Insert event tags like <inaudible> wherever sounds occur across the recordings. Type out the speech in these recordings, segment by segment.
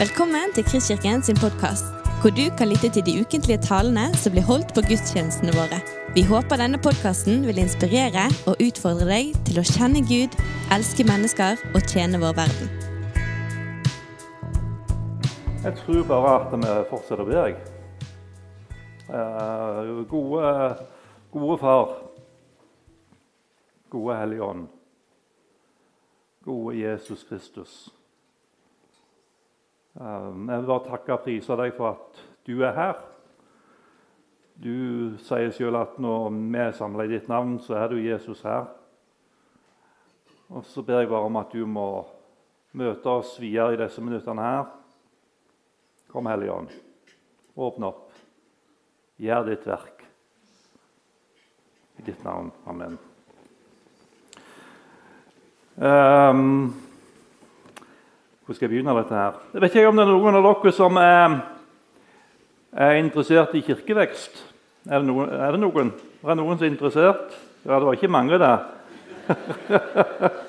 Velkommen til Kristkirken sin podkast, hvor du kan lytte til de ukentlige talene som blir holdt på gudstjenestene våre. Vi håper denne podkasten vil inspirere og utfordre deg til å kjenne Gud, elske mennesker og tjene vår verden. Jeg tror bare at vi fortsetter å be. jeg. Eh, gode, gode Far, gode Hellige Ånd, gode Jesus Kristus. Eh, jeg vil bare takke og prise deg for at du er her. Du sier selv at når vi er samla i ditt navn, så er du Jesus her. Og Så ber jeg bare om at du må møte oss videre i disse minuttene her. Kom, Hellige Ånd. Åpne opp. Gjør ditt verk. I ditt navn. Amen. Um, hvor skal jeg begynne dette her? Jeg vet ikke om det er noen av dere som er, er interessert i kirkevekst. Er det noen? Er det noen? Er det noen som er interessert? Ja, det var ikke mange der. <laughs>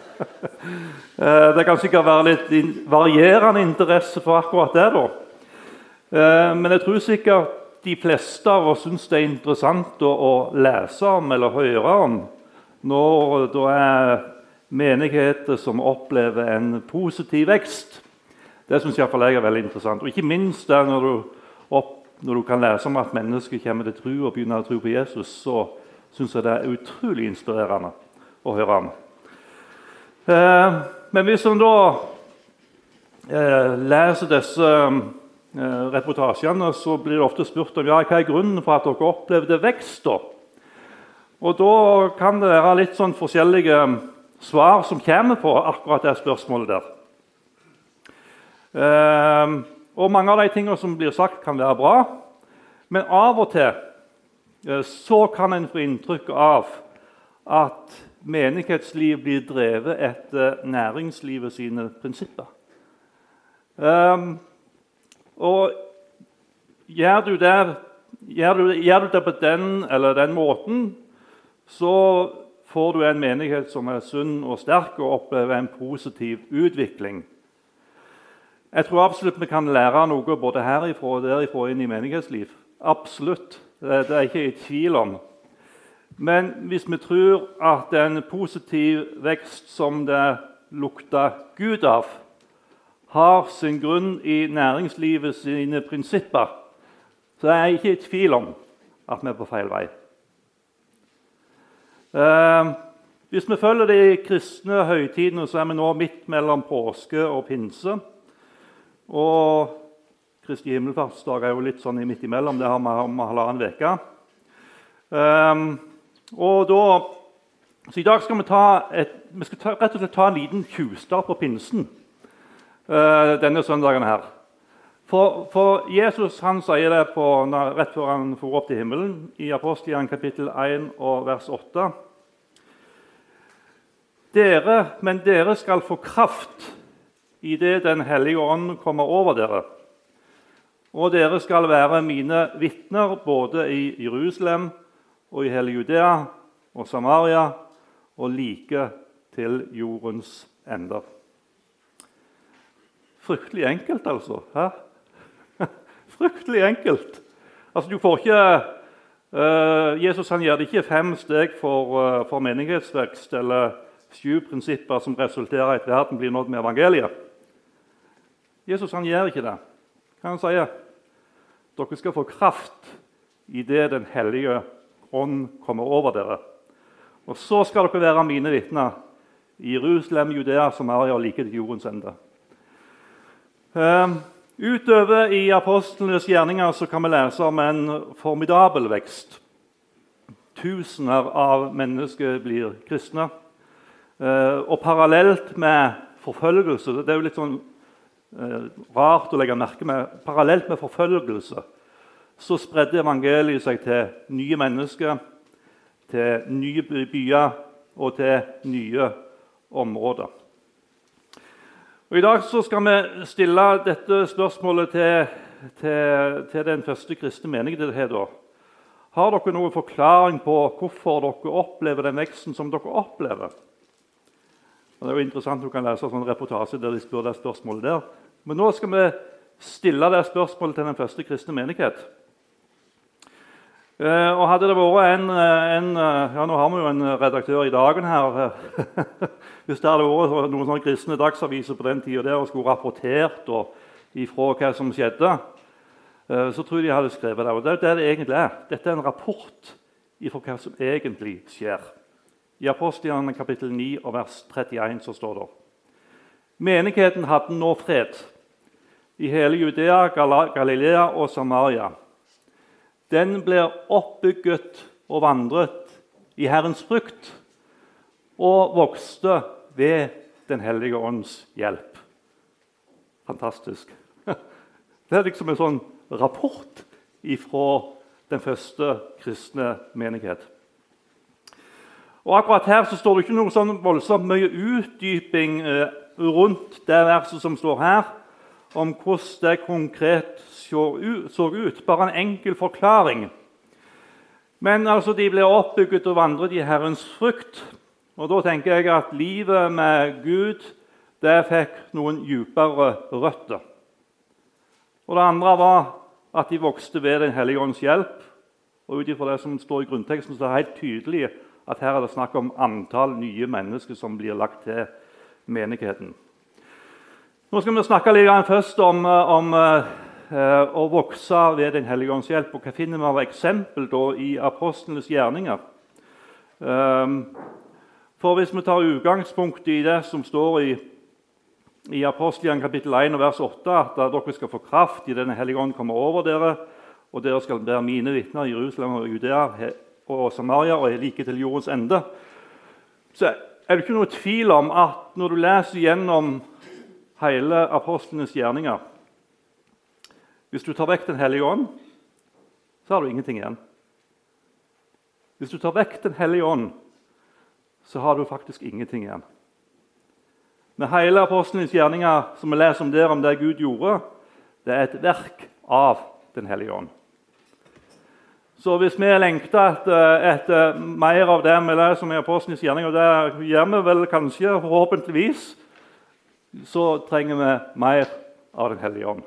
Eh, det kan sikkert være litt varierende interesse for akkurat det. da. Eh, men jeg tror sikkert de fleste av oss syns det er interessant å, lese om eller høre om når det er menigheter som opplever en positiv vekst. Det syns iallfall jeg er veldig interessant. Og ikke minst der når du, opp, når du kan lese om at mennesker kommer til tro og begynner å tro på Jesus, så syns jeg det er utrolig inspirerende å høre om. Eh, men hvis en da eh, leser disse eh, reportasjene, så blir det ofte spurt om ja, hva er grunnen for at dere opplevde vekst. da? Og Da kan det være litt sånn forskjellige svar som kommer på akkurat det spørsmålet der. Eh, og Mange av de tingene som blir sagt, kan være bra, men av og til eh, så kan en få inntrykk av at menighetsliv blir drevet etter næringslivet sine prinsipper. Um, og gjør du, det, gjør, du, gjør du, det, på den eller den måten, så får du en menighet som er sunn og sterk, og opplever en positiv utvikling. Jeg tror absolutt vi kan lære noe både herifra og derifra inn i menighetsliv. Absolutt. Det, er ikke i tvil om. Men hvis vi tror at en positiv vekst som det lukter Gud av, har sin grunn i næringslivet sine prinsipper, så er jeg ikke i tvil om at vi er på feil vei. Eh, hvis vi følger de kristne høytidene, så er vi nå midt mellom påske og pinse. Og Kristi himmelfartsdag er jo litt sånn midt imellom. Det har vi om halvannen uke. Um, da, så I dag skal vi, et, vi skal ta, rett og slett ta en liten tjuvstart på pinsen uh, denne søndagen. her. For, for, Jesus han sier det på, rett før han for opp til himmelen, i Apostelen kapittel 1 og vers 8. Dere, men dere skal få kraft idet Den hellige ånd kommer over dere. Og dere skal være mine vitner både i Jerusalem og i hele Judea og Samaria og like til jordens ender. Fryktelig enkelt, altså. Hæ? Fryktelig enkelt. Altså, du får ikke uh, Jesus han gjør det ikke fem steg for, uh, for menighetsvekst eller sju prinsipper som resulterer i at verden blir nådd med evangeliet. Jesus han gjør ikke det. Hva han sier Dere skal få kraft idet Den hellige ånd kommer over dere. Og så skal dere være mine vitner i Jerusalem, Judea, Samaria og like til jordens ende. Um, utover i apostlenes gjerninger så kan vi lese om en formidabel vekst. Tusener av mennesker blir kristne. Uh, og parallelt med forfølgelse Det er jo litt sånn uh, rart å legge merke med. Parallelt med forfølgelse så spredde evangeliet seg til nye mennesker, til nye byer og til nye områder. Og I dag skal vi stille dette spørsmålet til, til, til den første kristne menigheten. Har dere noen forklaring på hvorfor dere opplever den veksten som dere opplever? Og det er jo interessant Du kan lese en sånn reportasje der de spør det spørsmålet der. Men nå skal vi stille det spørsmålet til den første kristne menighet. Eh, og hadde det vært en, eh, en, eh, ja Nå har vi jo en redaktør i dagen her. <laughs> Hvis det hadde vært noen sånne kristne dagsaviser på den tida og skulle rapportert og, ifra hva som skjedde, så tror jeg de hadde skrevet det. Og det er det det egentlig er. Dette er en rapport ifra hva som egentlig skjer. I Apostlene kapittel 9 og vers 31 så står det Menigheten hadde nå fred i hele Judea, Galilea og Samaria. Den blir oppbygget og vandret i Herrens frukt og vokste ved Den hellige ånds hjelp. Fantastisk. <laughs> Det er liksom en sånn rapport fra den første kristne menighet. Og Akkurat her så står det ikke noe sånn voldsomt mye utdyping eh, rundt det verset som står her, om hvordan det konkret så ut. Bare en enkel forklaring. Men altså, de ble oppbygget og vandret i Herrens frukt. Og Da tenker jeg at livet med Gud det fikk noen dypere røtter. Og Det andre var at de vokste ved Den hellige ånds hjelp. Og Ut ifra det som står i grunnteksten, så er det helt tydelig at her er det snakk om antall nye mennesker som blir lagt til menigheten. Nå skal vi snakke litt først om, om uh, å vokse ved Den hellige ånds hjelp. Og hva finner vi av eksempel da, i apostlenes gjerninger? Um, for Hvis vi tar utgangspunkt i det som står i, i Apostelgjerningen kapittel 1 vers 8, at dere skal få kraft i Den hellige ånd kommer over dere, og dere skal være mine vitner i Jerusalem og Judea og Samaria og like til jordens ende, så er det ikke noe tvil om at når du leser gjennom hele apostlenes gjerninger Hvis du tar vekk Den hellige ånd, så har du ingenting igjen. Hvis du tar vekk Den hellige ånd, så har du faktisk ingenting igjen. Men hele apostlenes gjerninger som vi leser om der, om det Gud gjorde, det er et verk av Den hellige ånd. Så hvis vi lengter etter, etter mer av det vi leser om i Apostlenes gjerninger, og det gjør vi vel kanskje, forhåpentligvis, så trenger vi mer av Den hellige ånd.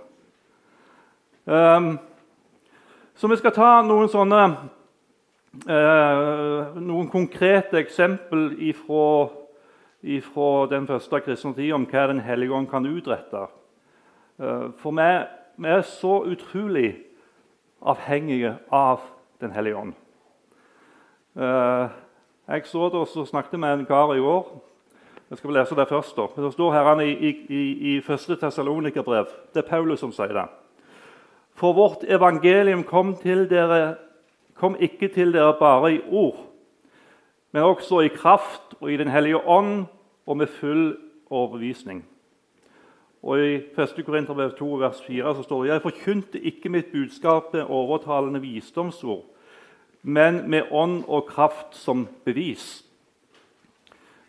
Um, så vi skal ta noen sånne uh, noen konkrete eksempel fra den første kristne tid om hva Den hellige ånd kan utrette. Uh, for vi, vi er så utrolig avhengige av den hellige ånd. Uh, jeg så og snakket med en kar i år. Jeg skal lese det først. da. Det står her i, i, i 1. Tessalonikerbrev. Det er Paulus som sier det. For vårt evangelium kom, dere, kom ikke til dere bare i ord, men også i kraft og i Den hellige ånd og med full overbevisning. Og I 1. Korinterbrev 2, vers 4 så står det jeg forkynte ikke mitt budskap med overtalende visdomsord, men med ånd og kraft som bevis.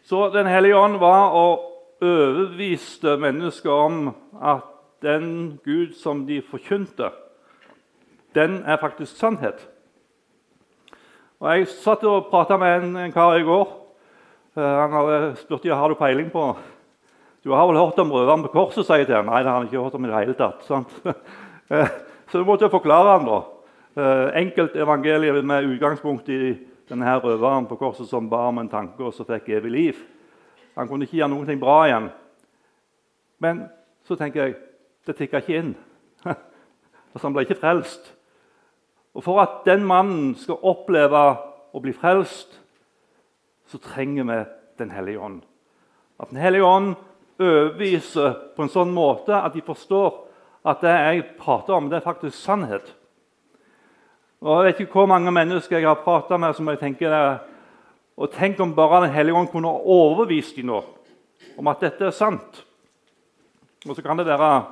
Så Den hellige ånd var og overbeviste mennesker om at den Gud som de forkynte, den er faktisk sannhet. Og Jeg satt og prata med en, en, kar i går. Uh, han hadde spurt har du peiling på Du har vel hørt om røveren på korset? sier jeg til han. Nei, det har han ikke hørt om i det hele tatt. Uh, <laughs> så du måtte forklare han da. Enkelt evangeliet med utgangspunkt i denne her røveren på korset som ba om en tanke og så fikk evig liv. Han kunne ikke gjøre noe bra igjen. Men så tenker jeg det tikka ikke inn. <laughs> Altså, han ble ikke frelst. Og For at den mannen skal oppleve å bli frelst, så trenger vi Den hellige ånd. At Den hellige ånd overbeviser på en sånn måte at de forstår at det jeg prater om, det er faktisk sannhet. Og Jeg vet ikke hvor mange mennesker jeg har prata med som jeg tenker og Tenk om bare Den hellige ånd kunne overbevist dem nå om at dette er sant. Og Så kan det være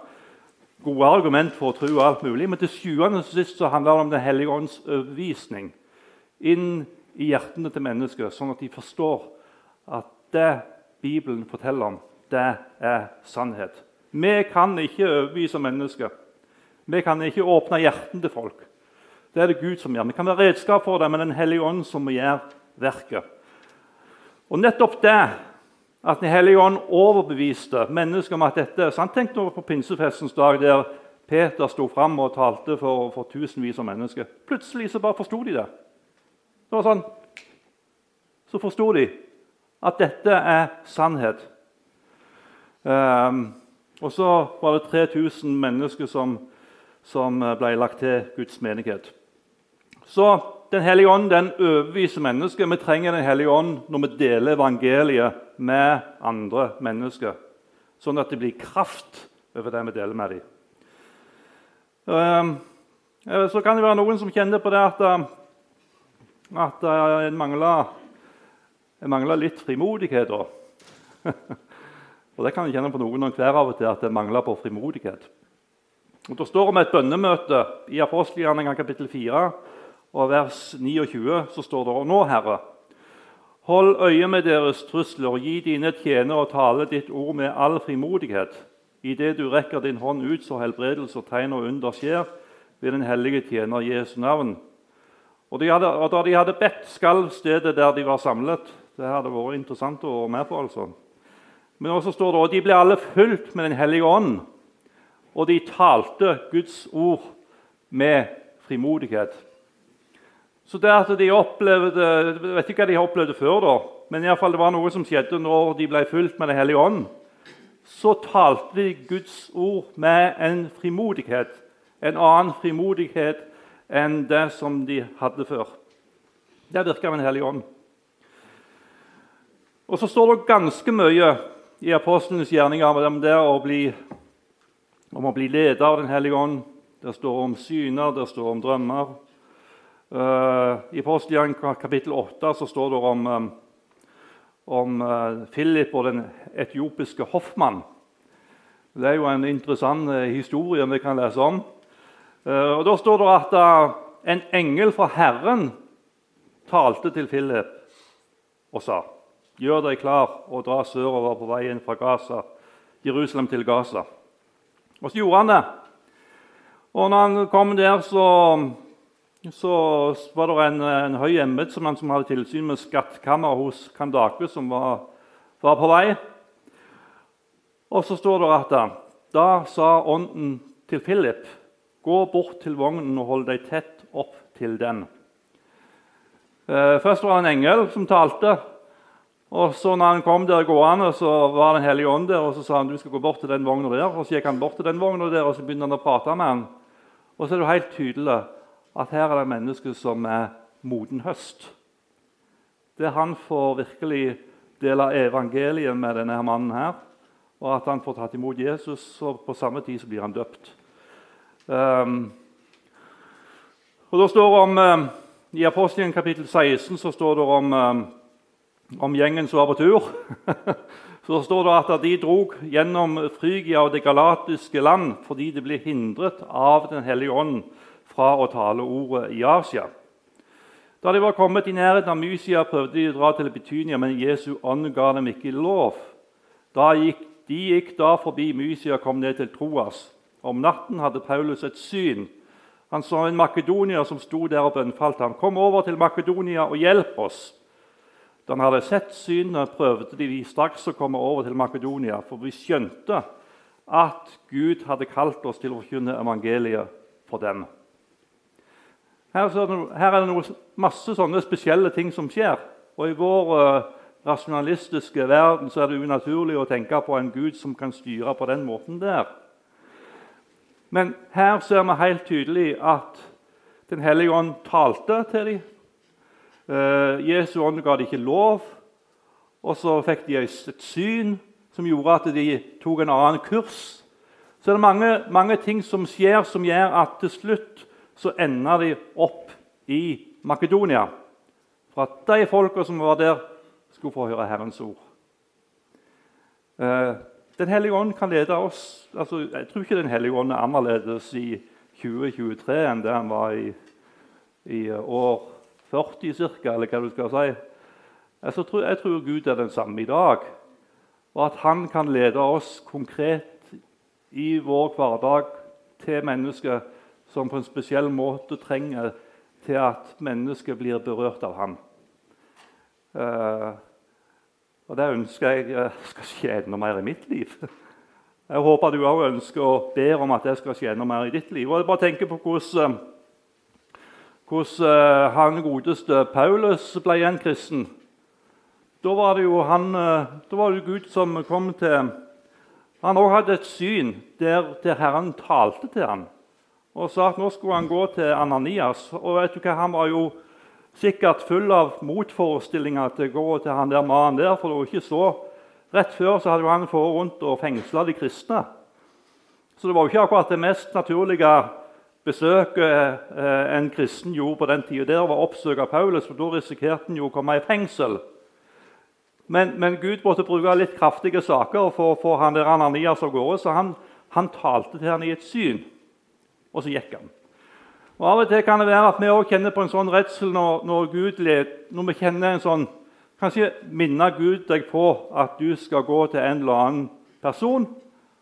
gode argument for å tro alt mulig, men til sjuende og sist så handler det om Den hellige ånds overbevisning inn i hjertene til mennesker, sånn at de forstår at det Bibelen forteller om, det er sannhet. Vi kan ikke overbevise mennesker. Vi kan ikke åpne hjertene til folk. Det er det Gud som gjør. Vi kan være redskap for det, men Den hellige ånd som må gjøre verket. Og nettopp det at Den hellige ånd overbeviste mennesker om at dette er sant. Tenk på pinsefestens dag, der Peter sto fram og talte for, for tusenvis av mennesker. Plutselig så bare forsto de det. Det var sånn. Så forsto de at dette er sannhet. Um, og så var det 3000 mennesker som, som ble lagt til Guds menighet. Så Den hellige ånd den overbeviser mennesker. Vi trenger Den hellige ånd når vi deler evangeliet med andre mennesker, sånn at det blir kraft over det vi deler med dem. Um, så kan det være noen som kjenner på det at, at en mangler, en mangler litt frimodighet. <laughs> og Det kan en kjenne på noen og hver av og til at det mangler på frimodighet. Og Det står om et bønnemøte i apostelgjerningen kapittel 4 og vers 29 så står det nå, Herre, hold øye med deres trusler gi dine tjenere og tale ditt ord med all frimodighet. Idet du rekker din hånd ut, så helbredelse og tegn og under skjer ved den hellige tjener Jesu navn. Og, de hadde, og Da de hadde bedt, skalv stedet der de var samlet. Det hadde vært interessant å være med på. altså. Men også står det, og de ble alle fulgt med Den hellige ånd, og de talte Guds ord med frimodighet. Så det at de opplevde, Jeg vet ikke hva de har opplevd før, da, men i alle fall det var noe som skjedde når de ble fulgt med Den hellige ånd. Så talte de Guds ord med en frimodighet, en annen frimodighet enn det som de hadde før. Det virka med Den hellige ånd. Og så står det ganske mye i apostlenes gjerninger om det å bli, om å bli leder av Den hellige ånd. Det står om syner, det står om drømmer. Uh, I Apostelgjerningen kapittel 8 så står det om, um, om uh, Philip og den etiopiske hoffmann. Det er jo en interessant historie vi kan lese om. og Da står det at en engel fra Herren talte til Philip og sa Gjør deg klar og dra sørover på veien fra Gaza, Jerusalem til Gaza. Og så gjorde han det. Og når han kom der, så så var det en, en høy embetsmann som hadde tilsyn med skattkammeret hos Kandake, som var, var, på vei. Og så står det at da sa ånden til Philip.: Gå bort til vognen og hold deg tett opp til den. Eh, først var det en engel som talte. Og så når han kom der gående, så var Den hellige ånd der, og så sa han du skal gå bort til den vogna der. Og så gikk han bort til den vogna der, og så begynte han å prate med han. Og så er det helt tydelig at her er det mennesker som er moden høst. Der han får virkelig dele evangeliet med denne mannen her, og at han får tatt imot Jesus, og på samme tid så blir han døpt. Um, og da står om, um, I Apostelen kapittel 16 så står det om, um, om gjengen som var på tur. <laughs> så står det at de drog gjennom Frygia og det galatiske land fordi de ble hindret av Den hellige ånd fra å tale ordet i Asia. Da de var kommet i nærheten av Mysia, prøvde de å dra til Betynia, men Jesu ånd ga dem ikke lov. Gikk, de gikk da forbi Mysia og kom ned til Troas. Om natten hadde Paulus et syn. Han så en makedonier som sto der og bønnfalt ham. 'Kom over til Makedonia og hjelp oss.' Da han hadde sett synet, prøvde de straks å komme over til Makedonia, for vi skjønte at Gud hadde kalt oss til å forkynne evangeliet for dem. Her, er det noe, masse sånne spesielle ting som skjer. Og i vår uh, rasjonalistiske verden så er det unaturlig å tenke på en Gud som kan styre på den måten der. Men her ser vi helt tydelig at Den hellige ånd talte til dem. Uh, Jesu ånd ga dem ikke lov. Og så fikk de et syn som gjorde at de tok en annen kurs. Så det er mange, mange ting som skjer, som gjør at til slutt så ender de opp i Makedonia. For at de folka som var der, skulle få høre Herrens ord. Eh, den hellige ånd kan lede oss altså, Jeg tror ikke Den hellige ånd er annerledes i 2023 enn det han var i, i år 40 ca., eller hva du skal si. Altså, tror, jeg tror Gud er den samme i dag, og at han kan lede oss konkret i vår hverdag til mennesker som på en spesiell måte trenger til at mennesket blir berørt av ham. Uh, og Det ønsker jeg uh, skal skje enda mer i mitt liv. Jeg håper du òg ønsker og ber om at det skal skje enda mer i ditt liv. Og jeg bare tenker på hvordan, hvordan han godeste Paulus ble en kristen. Da var det jo han, da var det Gud som kom til Han òg hadde et syn der, der Herren talte til ham og sa at nå skulle han gå til Ananias. Og vet du hva, Han var jo sikkert full av motforestillinger til å gå til han der mannen der. for det var ikke så Rett før så hadde han fått rundt og fengsla de kristne. Så det var jo ikke akkurat det mest naturlige besøket eh, en kristen gjorde på den tida. Der var oppsøke Paulus, for da risikerte han jo å komme i fengsel. Men, men, Gud måtte bruke litt kraftige saker for å få han der Ananias av gårde, så han, han talte til han i et syn, og så gikk han. Og Av og til kan det være at vi også kjenner på en sånn redsel når, når, Gud, når vi kjenner en sånn Kanskje minner Gud deg på at du skal gå til en eller annen person.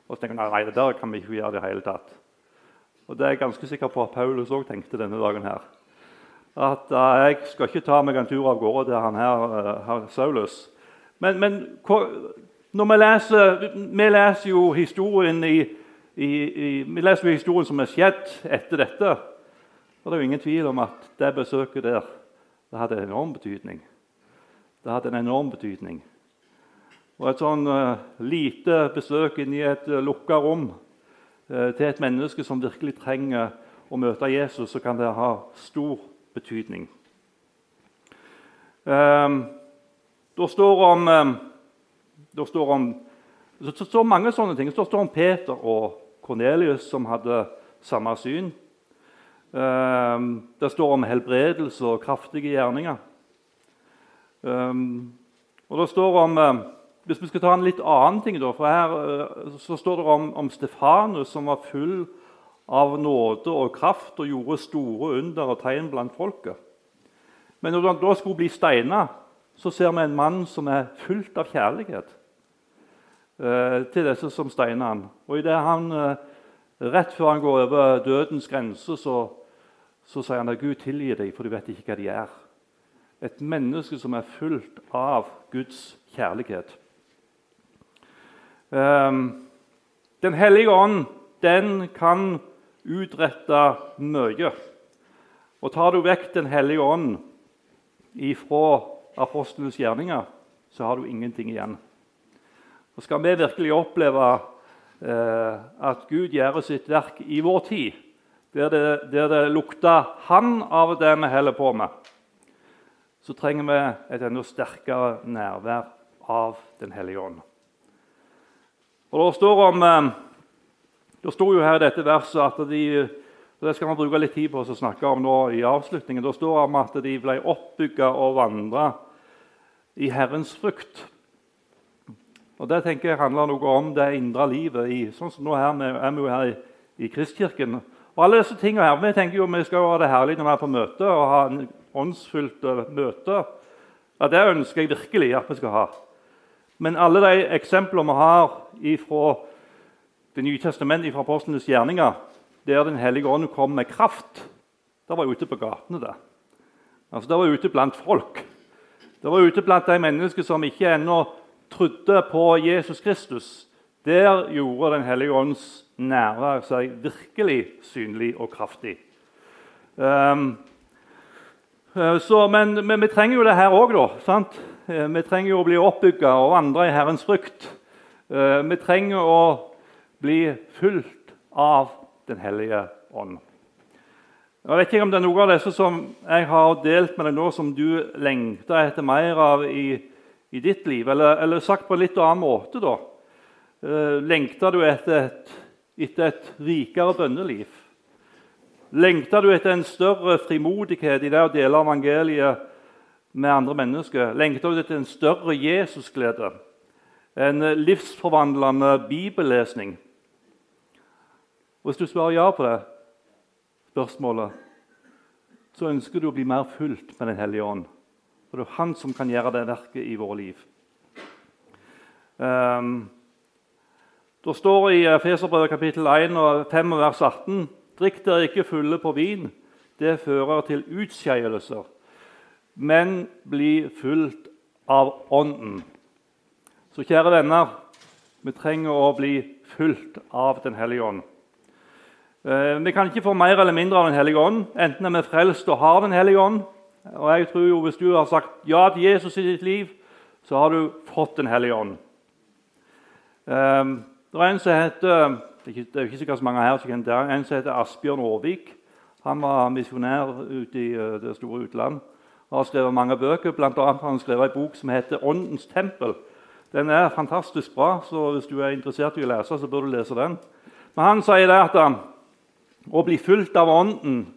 Og så tenker du nei, det der kan vi ikke gjøre det hele tatt. Og Det er jeg ganske sikker på at Paulus òg tenkte denne dagen. her. At uh, jeg skal ikke ta meg en tur av gårde til han her, uh, Saulus. Men, men når vi leser, vi leser jo historien i, i, i, vi leser jo historien som er skjedd etter dette. Og det er jo ingen tvil om at det besøket der det hadde enorm betydning. Det hadde en enorm betydning. Og Et sånn uh, lite besøk inn i et uh, lukka rom uh, til et menneske som virkelig trenger å møte Jesus, så kan det ha stor betydning. Um, det står om, um, det står om det står mange sånne ting. Det står om Peter og Kornelius som hadde samme syn. Um, det står om helbredelse og kraftige gjerninger. Um, og det står om, uh, Hvis vi skal ta en litt annen ting, da, for her uh, så står det om, om, Stefanus som var full av nåde og kraft og gjorde store under og tegn blant folket. Men når han da skulle bli steina, så ser vi en mann som er fullt av kjærlighet til disse som steiner han. Og i det han, Rett før han går over dødens grense, så, så sier han at Gud tilgir dem, for du vet ikke hva de er et menneske som er fullt av Guds kjærlighet. Um, den hellige ånd den kan utrette mye. Og Tar du vekk Den hellige ånd ifra apostlenes gjerninger, så har du ingenting igjen. Skal vi virkelig oppleve eh, at Gud gjør sitt verk i vår tid, der det, der det lukter Han av det vi holder på med, så trenger vi et enda sterkere nærvær av Den hellige ånd. Og Det står om, eh, det står jo her i dette verset at de det skal man bruke litt tid på å snakke om nå i avslutningen. Da står om at de ble oppbygga og vandra i Herrens frukt. Og Det tenker jeg handler noe om det indre livet. i, sånn som nå her, er vi jo her i, i Kristkirken. Og alle disse tingene her, Vi tenker jo vi skal ha det herlig når vi er på møte og ha en åndsfylte møter. Ja, Det ønsker jeg virkelig at vi skal ha. Men alle de eksemplene vi har fra Det nye testamentet, fra apostlenes gjerninger, der Den hellige ånd kom med kraft, det var ute på gatene. Det Altså, det var ute blant folk. Det var ute blant de mennesker som ikke ennå trodde på Jesus Kristus. Der gjorde Den hellige ånds nærvær seg virkelig synlig og kraftig. Um, Eh, så, men, men, vi trenger jo det her òg, da. sant? vi trenger jo å bli oppbygga og vandre i Herrens frukt. Uh, vi trenger å bli fulgt av Den hellige ånd. Jeg vet ikke om det er noe av disse som jeg har delt med deg nå, som du lengter etter mer av i, i ditt liv. Eller, eller, sagt på en litt annen måte, da. Lengter du etter et, etter et rikere bønneliv? Lengter du etter en større frimodighet i det å dele evangeliet med andre mennesker? Lengter du etter en større Jesusglede? En livsforvandlende bibellesning? Hvis du svarer ja på det spørsmålet, så ønsker du å bli mer fulgt med Den hellige ånd. For det er Han som kan gjøre det verket i våre liv. Um, det står i Feserbrevet kapittel 1 og 5 vers 18 Drikk dere ikke fulle på vin. Det fører til utskeielser. Men bli fulgt av Ånden. Så kjære venner, vi trenger å bli fulgt av Den hellige ånd. Eh, vi kan ikke få mer eller mindre av Den hellige ånd, enten er vi frelst og har Den hellige ånd. Og jeg tror jo Hvis du har sagt ja til Jesus i ditt liv, så har du fått Den hellige ånd. Um, det er en som heter det er ikke sikkert så mange her som kjenner det, en som heter Asbjørn Aarvik. Han var misjonær ute i eh, det store utland og har skrevet mange bøker. Blant annet har han skrevet en bok som heter 'Åndens tempel'. Den er fantastisk bra, så hvis du er interessert i å lese, så bør du lese den. Men han sier det at han, å bli fulgt av Ånden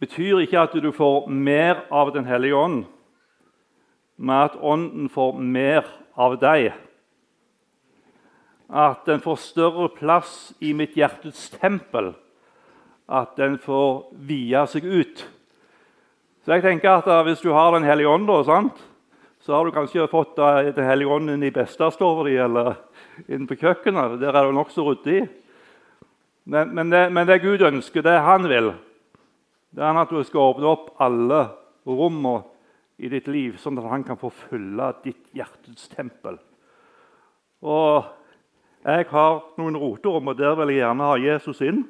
betyr ikke at du får mer av Den hellige ånd, men at Ånden får mer av deg. At den får større plass i mitt hjertets tempel. At den får vie seg ut. Så jeg tenker at uh, Hvis du har Den hellige ånd, så har du kanskje fått uh, Den hellige ånd inn i bestestua di eller inn på kjøkkenet. Der er du nokså ryddig. Men, men, men, det, Gud ønsker, det han vil, det er at du skal åpne opp alle rommene i ditt liv, sånn at han kan få fylle ditt hjertets tempel. Og jeg har noen roterom, og der vil jeg gjerne ha Jesus inn.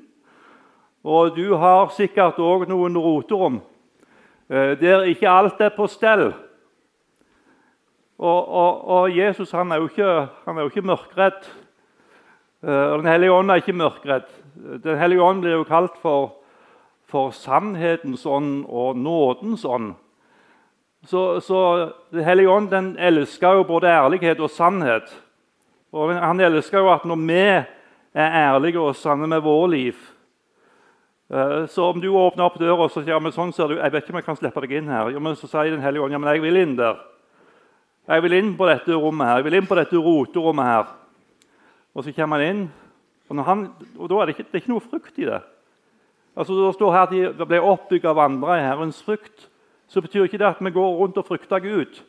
Og du har sikkert òg noen roterom Eh, der ikke alt er på stell. Og, og, og Jesus han er, jo ikke, han er jo ikke mørkredd. Eh, Den hellige ånd er ikke mørkredd. Den hellige ånd blir jo kalt for, for sannhetens ånd og nådens ånd. Så, så Den hellige ånd den elsker jo både ærlighet og sannhet. Og Han elsker jo at når vi er ærlige og sanne med vår liv, Eh, så om du åpner opp døra og sier ja, men sånn ser du, jeg vet ikke om jeg kan slippe deg inn her, ja, men så sier Den hellige ånd ja, men jeg vil inn der. Jeg vil inn på dette rommet her, jeg vil inn på dette roterommet her. Og så kommer han inn, og, han, og da er det, ikke, det er ikke noe frukt i det. Altså, Det står her at de ble oppbygd av andre i Herrens frykt. Så betyr ikke det at vi går rundt og frykter Gud.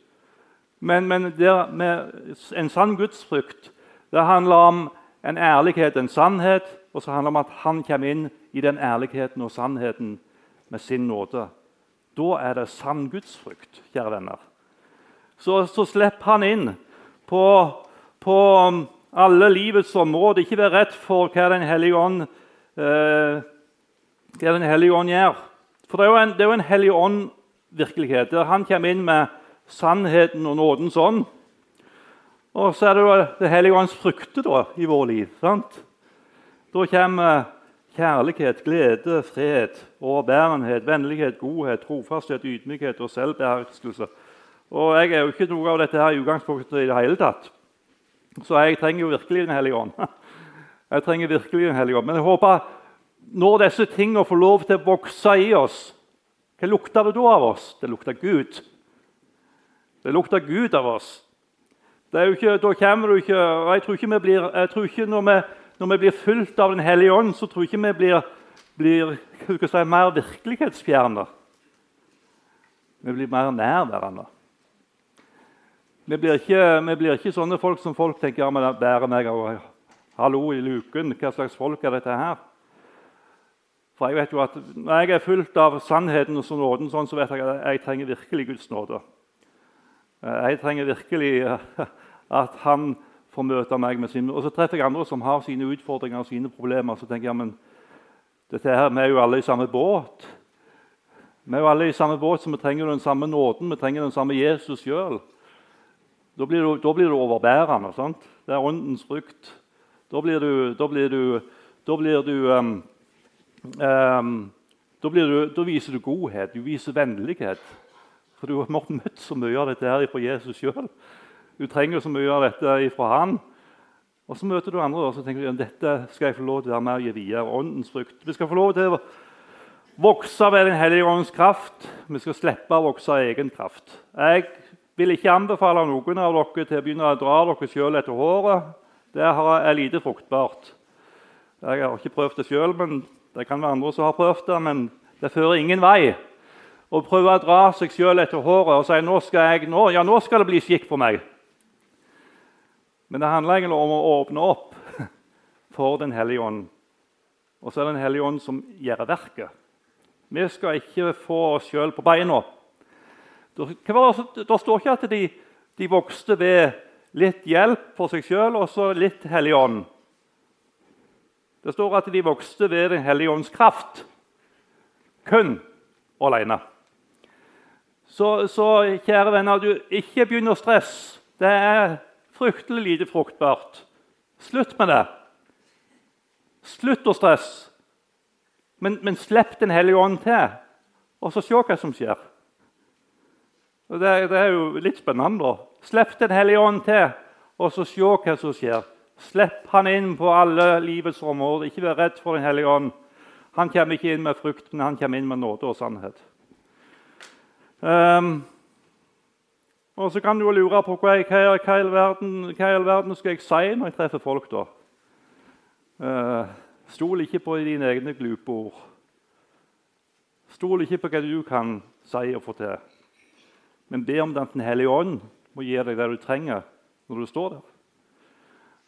Men, men en sann gudsfrykt det handler om en ærlighet, en sannhet, og så handler det om at han kommer inn i den ærligheten og sannheten med sin nåde. Da er det sann gudsfrykt, kjære venner. Så, så slipper han inn på, på, alle livets områder. Ikke vær redd for hva Den hellige ånd, eh, hva den hellige ånd gjør. For det er jo en, det er jo en hellig ånd-virkelighet, der han kommer inn med sannheten og nådens ånd. Og så er det jo Det hellige ånds frukter da, i vårt liv. sant? Da kommer kjærlighet, glede, fred, overbærenhet, vennlighet, godhet, trofasthet, ydmykhet og selvbeherskelse. Og Jeg er jo ikke noe av dette her i utgangspunktet i det hele tatt. Så jeg trenger jo virkelig Den hellige ånd. <laughs> Jeg trenger virkelig Den hellige ånd. Men jeg håper når disse tingene får lov til å vokse i oss Hva lukter det da av oss? Det lukter Gud. Det lukter Gud av oss. Ikke, da kommer du ikke, og jeg tror ikke blir, jeg tror ikke når vi når vi blir fulgt av Den hellige ånd, så tror jeg ikke vi blir, blir si, mer virkelighetsfjerne. Vi blir mer nærværende. Vi blir, ikke, vi blir ikke sånne folk som folk tenker ja, men bærer meg og Hallo i luken, hva slags folk er dette her? For jeg vet jo at Når jeg er fullt av sannheten og nåden, sånn, så vet jeg at jeg trenger virkelig Guds nåde. Jeg trenger virkelig at Han får møte meg med sin Og så treffer jeg andre som har sine utfordringer og sine problemer. Så tenker jeg men dette her, vi er jo alle i samme båt. Vi er jo alle i samme båt, så vi trenger den samme nåden. Vi trenger den samme Jesus sjøl. Da da blir du overbærende. sant? Det er åndens frukt. Da blir du Da, blir du, da, blir du, um, da, blir du, da viser du godhet, du viser vennlighet. For du har møtt så mye av dette her fra Jesus sjøl. Du trenger så mye av dette fra han. Og Så møter du andre og så tenker du, ja, dette skal jeg få lov til å være med og gi videre. Åndens frukt. Vi skal få lov til å vokse ved Den hellige åndens kraft. Vi skal slippe å vokse av egen kraft. Jeg vil ikke anbefale noen av dere til å begynne å dra dere sjøl etter håret. Det er lite fruktbart. Jeg har ikke prøvd det sjøl, men det kan være andre som har prøvd det. Men det fører ingen vei å prøve å dra seg sjøl etter håret og si nå skal, jeg, nå, ja, nå skal det bli skikk på meg. Men det handler egentlig om å åpne opp <laughs> for Den hellige ånd. Og så er det Den hellige ånd som gjør verket. Vi skal ikke få oss sjøl på beina. Det står ikke at de, de, vokste ved litt hjelp for seg sjøl og så litt Hellig ånd. Det står at de vokste ved Den hellige ånds kraft. Kun alene. Så, så kjære venner, du, ikke begynn å stresse. Det er fryktelig lite fruktbart. Slutt med det. Slutt å stresse. Men, men slipp Den hellige ånd til, og så se hva som skjer. Det, det, er jo litt spennende. da. Slipp Den hellige ånd til, og så se hva som skjer. Slipp han inn på alle livets områder. Ikke vær redd for Den hellige ånd. Han kommer ikke inn med frukt, men han kommer inn med nåde og sannhet. Um, og Så kan du jo lure på hva, hva, hva, i verden, verden skal jeg si når jeg treffer folk. da? Uh, stol ikke på dine egne glupe ord. Stol ikke på hva du kan si og få til. Men be om Den hellige ånd må gi deg det du trenger når du står der.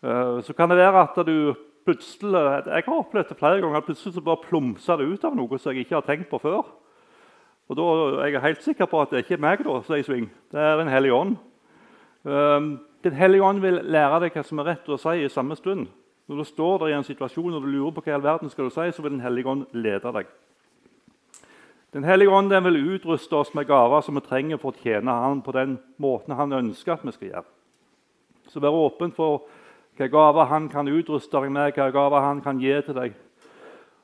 Uh, så kan det være at du plutselig Jeg har opplevd det flere ganger. Plutselig så bare plumser det ut av noe som jeg ikke har tenkt på før. Og da er jeg helt sikker på at det ikke er meg da, som er i sving. Det er Den hellige ånd. Um, den hellige ånd vil lære deg hva som er rett å si i samme stund. Når du står der i en situasjon og du lurer på hva i all verden skal du si, så vil Den hellige ånd lede deg. Den hellige ånd den vil utruste oss med gaver som vi trenger for å tjene Han på den måten Han ønsker at vi skal gjøre. Så vær åpen for hva gaver Han kan utruste deg med, hva gaver Han kan gi til deg.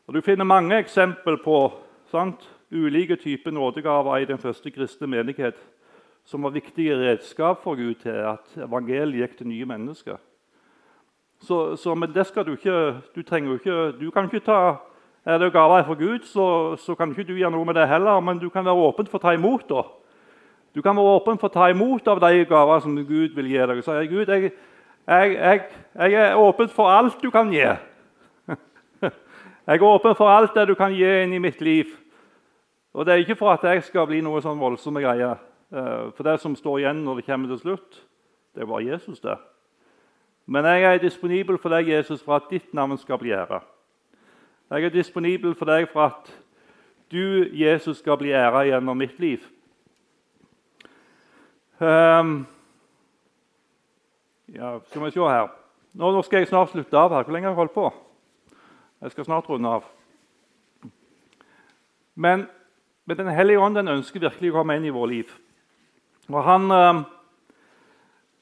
Og Du finner mange eksempel på sant? ulike typer nådegaver i den første kristne menighet som var viktige redskap for Gud til at evangeliet gikk til nye mennesker. Så, så, men det skal du ikke Du trenger jo ikke Du kan ikke ta Er det gaver fra Gud, så, så, kan ikke du gjøre noe med det heller, men du kan være åpen for å ta imot. da. Du kan være åpen for å ta imot av de gaver som Gud vil gi deg. Så, Gud, jeg, jeg, jeg, jeg er åpen for alt du kan gi. <laughs> Jeg er åpen for alt det du kan gi inn i mitt liv. Og Det er ikke for at jeg skal bli noe sånn voldsomme greier. Eh, for det som står igjen når det kommer til slutt, det er bare Jesus. det. Men jeg er disponibel for deg, Jesus, for at ditt navn skal bli æra. Jeg er disponibel for deg for at du, Jesus, skal bli æra gjennom mitt liv. Um, ja, skal vi se her. Nå, nå, skal jeg snart slutte av her. Hvor lenge har jeg holdt på? Jeg skal snart runde av. Men men Den hellige ånd den ønsker virkelig å komme inn i vårt liv. Og han, øh,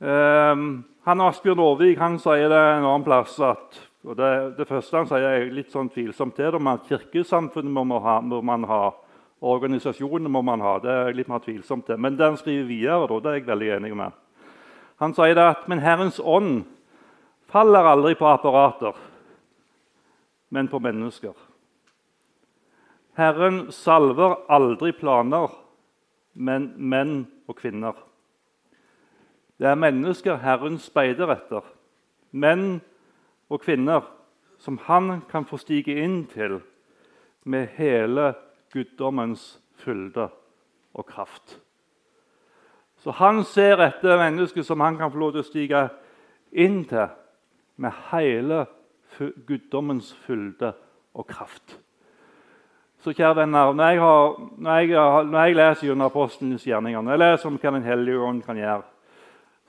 øh, han Asbjørn Aarvik han sier det en annen plass at og det, det, første han sier, er litt sånn tvilsomt til det, at kirkesamfunnet må, man ha, må man ha. Organisasjonene må man ha. Det er litt mer tvilsomt til. Men det han skriver videre, da, det er jeg veldig enig med. Han sier det at men Herrens ånd faller aldri på apparater, men på mennesker. Herren salver aldri planer, men menn og kvinner. Det er mennesker Herren speider etter, menn og kvinner som han kan få stige inn til med hele guddommens fylde og kraft. Så han ser etter mennesker som han kan få lov til å stige inn til med hele guddommens fylde og kraft. Så kjære venner, når jeg, har, når jeg, når jeg leser gjennom apostelens gjerninger, når jeg leser om hva Den hellige ånd kan gjøre,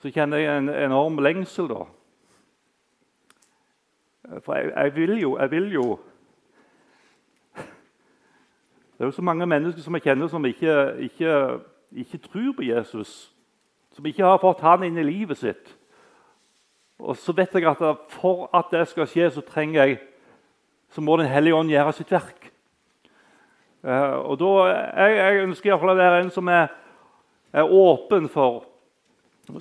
så kjenner jeg en enorm lengsel. da. For jeg, jeg, vil jo Jeg vil jo <laughs> Det er jo så mange mennesker som jeg kjenner som ikke, ikke, ikke tror på Jesus. Som ikke har fått han inn i livet sitt. Og så vet jeg at for at det skal skje, så trenger jeg så må Den hellige ånd gjøre sitt verk. Eh, og da, jeg, jeg ønsker iallfall å være en som er, er, åpen for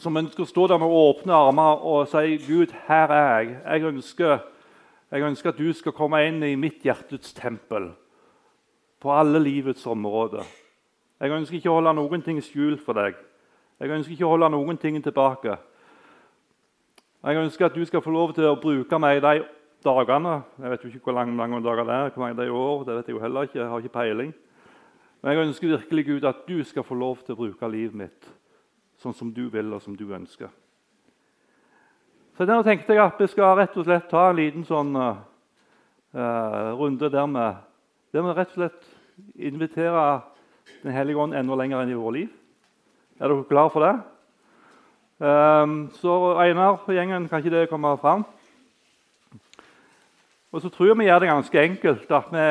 Som ønsker å stå der med åpne armer og si 'Gud, her er jeg'. Jeg ønsker, jeg ønsker at du skal komme inn i mitt hjertets tempel på alle livets områder. Jeg ønsker ikke å holde noen ting skjult for deg. Jeg ønsker ikke å holde noen ting tilbake. Jeg ønsker at du skal få lov til å bruke meg de dagene Jeg vet jo ikke hvor lange, lange dager det er, hvor mange det er i år. det vet Jeg jo heller ikke, jeg har ikke peiling. Men jeg ønsker virkelig Gud, at du skal få lov til å bruke livet mitt sånn som du vil og som du ønsker. Så der tenkte jeg at vi skal rett og slett ta en liten sånn uh, runde der vi, der vi rett og slett inviterer Den hellige ånd enda lenger enn i vårt liv. Er dere klare for det? Um, så Einar og gjengen, kan ikke det komme fram? Og så tror jeg vi gjør det ganske enkelt. at vi,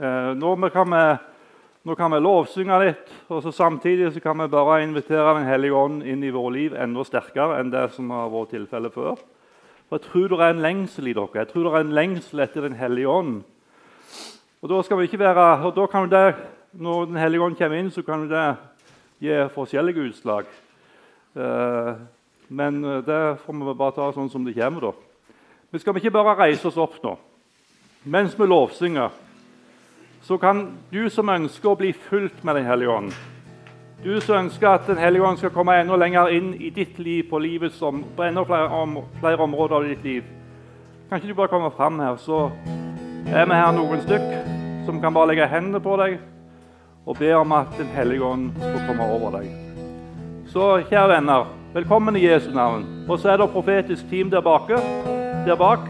uh, nå, kan vi, nå kan vi lovsynge litt, og så samtidig så kan vi bare invitere Den hellige ånd inn i vårt liv enda sterkere enn det som har vært tilfellet før. For Jeg tror det er en lengsel i dere. Jeg tror det er en lengsel etter Den hellige ånd. Og da skal vi ikke være, og da kan det, Når Den hellige ånd kommer inn, så kan det gi forskjellige utslag. Eh, men det får vi bare ta sånn som det kommer. da. Men skal vi ikke bare reise oss opp nå mens vi lovsynger. Så kan du som ønsker å bli fulgt med Den hellige ånd, du som ønsker at Den hellige ånd skal komme enda lenger inn i ditt liv på, livet som, på enda flere, om, flere områder av ditt liv, kan ikke du bare komme fram her, så er vi her noen stykk som kan bare legge hendene på deg og be om at Den hellige ånd får komme over deg. Så kjære venner, velkommen i Jesu navn. Og så er det profetisk team der bak, der bak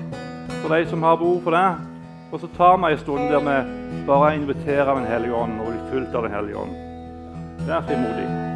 for de som har behov for det. Og så tar vi en stund der vi bare inviterer Den hellige ånd og blir fulgt av Den hellige ånd. Vær frimodig.